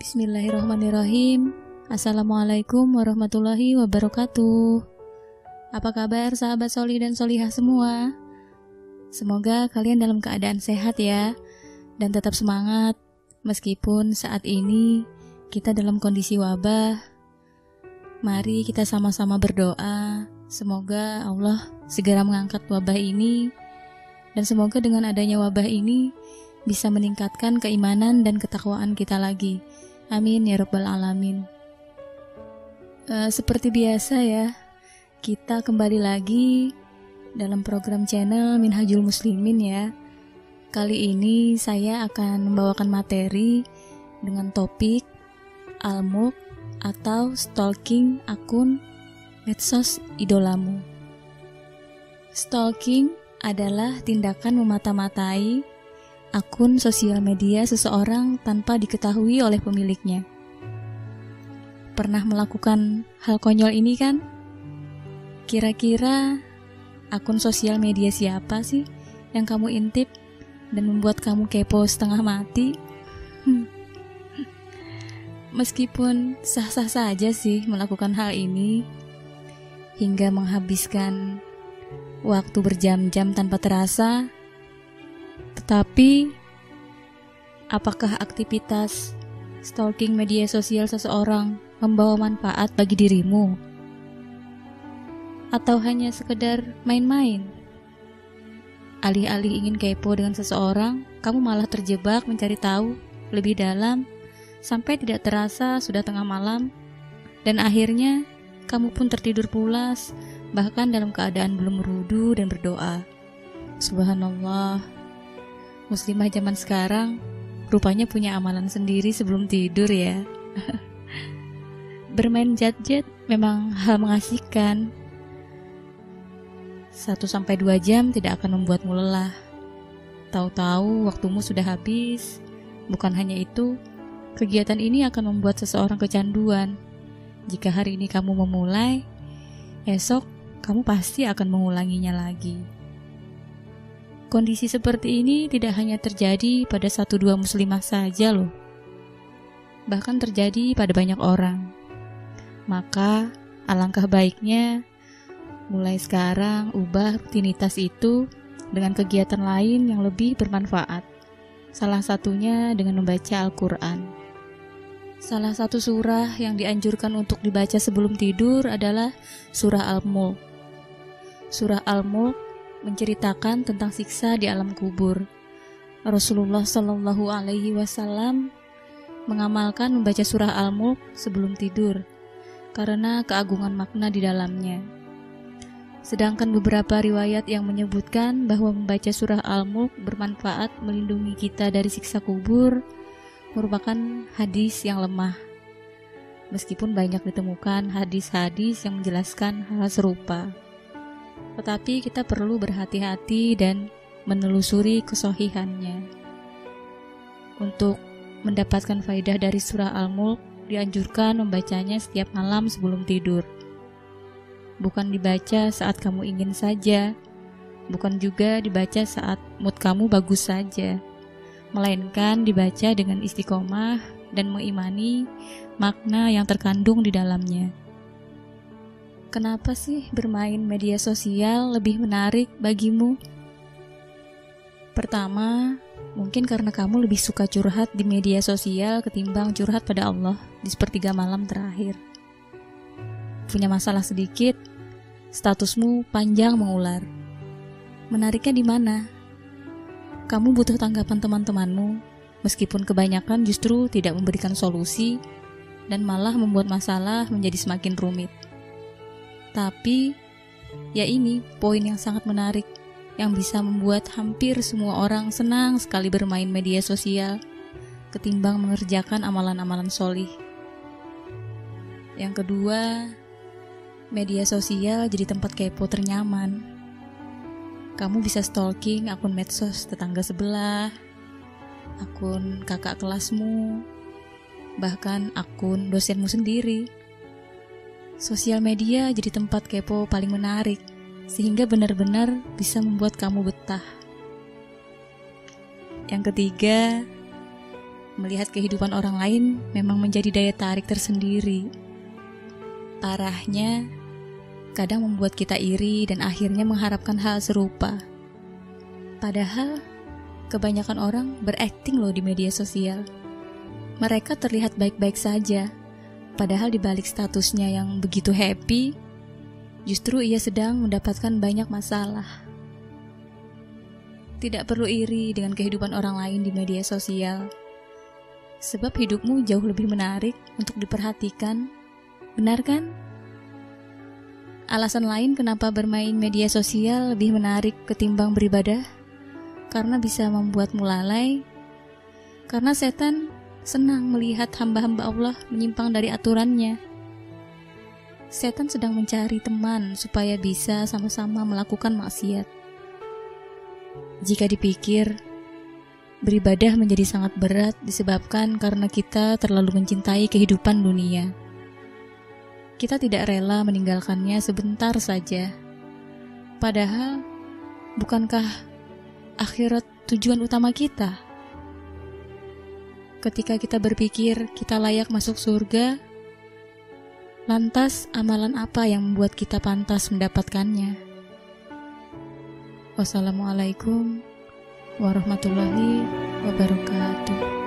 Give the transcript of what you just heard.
Bismillahirrahmanirrahim. Assalamualaikum warahmatullahi wabarakatuh. Apa kabar sahabat soli dan solihah semua? Semoga kalian dalam keadaan sehat ya dan tetap semangat meskipun saat ini kita dalam kondisi wabah. Mari kita sama-sama berdoa semoga Allah segera mengangkat wabah ini dan semoga dengan adanya wabah ini bisa meningkatkan keimanan dan ketakwaan kita lagi. Amin ya Rabbal 'Alamin. Uh, seperti biasa, ya, kita kembali lagi dalam program channel Minhajul Muslimin, ya. Kali ini saya akan membawakan materi dengan topik Almuk atau stalking akun medsos idolamu. Stalking adalah tindakan memata-matai akun sosial media seseorang tanpa diketahui oleh pemiliknya. Pernah melakukan hal konyol ini kan? Kira-kira akun sosial media siapa sih yang kamu intip dan membuat kamu kepo setengah mati? Hmm. Meskipun sah-sah saja sih melakukan hal ini, hingga menghabiskan waktu berjam-jam tanpa terasa, tetapi, apakah aktivitas stalking media sosial seseorang membawa manfaat bagi dirimu? Atau hanya sekedar main-main? Alih-alih ingin kepo dengan seseorang, kamu malah terjebak mencari tahu lebih dalam sampai tidak terasa sudah tengah malam dan akhirnya kamu pun tertidur pulas bahkan dalam keadaan belum merudu dan berdoa. Subhanallah, muslimah zaman sekarang rupanya punya amalan sendiri sebelum tidur ya. Bermain jet-jet memang hal mengasihkan. 1 sampai 2 jam tidak akan membuatmu lelah. Tahu-tahu waktumu sudah habis. Bukan hanya itu, kegiatan ini akan membuat seseorang kecanduan. Jika hari ini kamu memulai, esok kamu pasti akan mengulanginya lagi. Kondisi seperti ini tidak hanya terjadi pada satu dua muslimah saja loh. Bahkan terjadi pada banyak orang. Maka alangkah baiknya mulai sekarang ubah rutinitas itu dengan kegiatan lain yang lebih bermanfaat. Salah satunya dengan membaca Al-Quran. Salah satu surah yang dianjurkan untuk dibaca sebelum tidur adalah surah Al-Mulk. Surah Al-Mulk menceritakan tentang siksa di alam kubur. Rasulullah Shallallahu Alaihi Wasallam mengamalkan membaca surah Al-Mulk sebelum tidur karena keagungan makna di dalamnya. Sedangkan beberapa riwayat yang menyebutkan bahwa membaca surah Al-Mulk bermanfaat melindungi kita dari siksa kubur merupakan hadis yang lemah. Meskipun banyak ditemukan hadis-hadis yang menjelaskan hal serupa. Tetapi kita perlu berhati-hati dan menelusuri kesohihannya. Untuk mendapatkan faidah dari surah Al-Mulk, dianjurkan membacanya setiap malam sebelum tidur. Bukan dibaca saat kamu ingin saja, bukan juga dibaca saat mood kamu bagus saja, melainkan dibaca dengan istiqomah dan mengimani makna yang terkandung di dalamnya. Kenapa sih bermain media sosial lebih menarik bagimu? Pertama, mungkin karena kamu lebih suka curhat di media sosial ketimbang curhat pada Allah di sepertiga malam terakhir. Punya masalah sedikit, statusmu panjang mengular. Menariknya di mana? Kamu butuh tanggapan teman-temanmu, meskipun kebanyakan justru tidak memberikan solusi dan malah membuat masalah menjadi semakin rumit. Tapi, ya ini poin yang sangat menarik yang bisa membuat hampir semua orang senang sekali bermain media sosial ketimbang mengerjakan amalan-amalan solih. Yang kedua, media sosial jadi tempat kepo ternyaman. Kamu bisa stalking akun medsos tetangga sebelah, akun kakak kelasmu, bahkan akun dosenmu sendiri. Sosial media jadi tempat kepo paling menarik, sehingga benar-benar bisa membuat kamu betah. Yang ketiga, melihat kehidupan orang lain memang menjadi daya tarik tersendiri. Parahnya, kadang membuat kita iri dan akhirnya mengharapkan hal serupa. Padahal, kebanyakan orang berakting loh di media sosial. Mereka terlihat baik-baik saja, padahal di balik statusnya yang begitu happy, justru ia sedang mendapatkan banyak masalah. Tidak perlu iri dengan kehidupan orang lain di media sosial. Sebab hidupmu jauh lebih menarik untuk diperhatikan. Benar kan? Alasan lain kenapa bermain media sosial lebih menarik ketimbang beribadah? Karena bisa membuatmu lalai. Karena setan senang melihat hamba-hamba Allah menyimpang dari aturannya. Setan sedang mencari teman supaya bisa sama-sama melakukan maksiat. Jika dipikir, beribadah menjadi sangat berat disebabkan karena kita terlalu mencintai kehidupan dunia. Kita tidak rela meninggalkannya sebentar saja. Padahal, bukankah akhirat tujuan utama kita? Ketika kita berpikir kita layak masuk surga, lantas amalan apa yang membuat kita pantas mendapatkannya? Wassalamualaikum warahmatullahi wabarakatuh.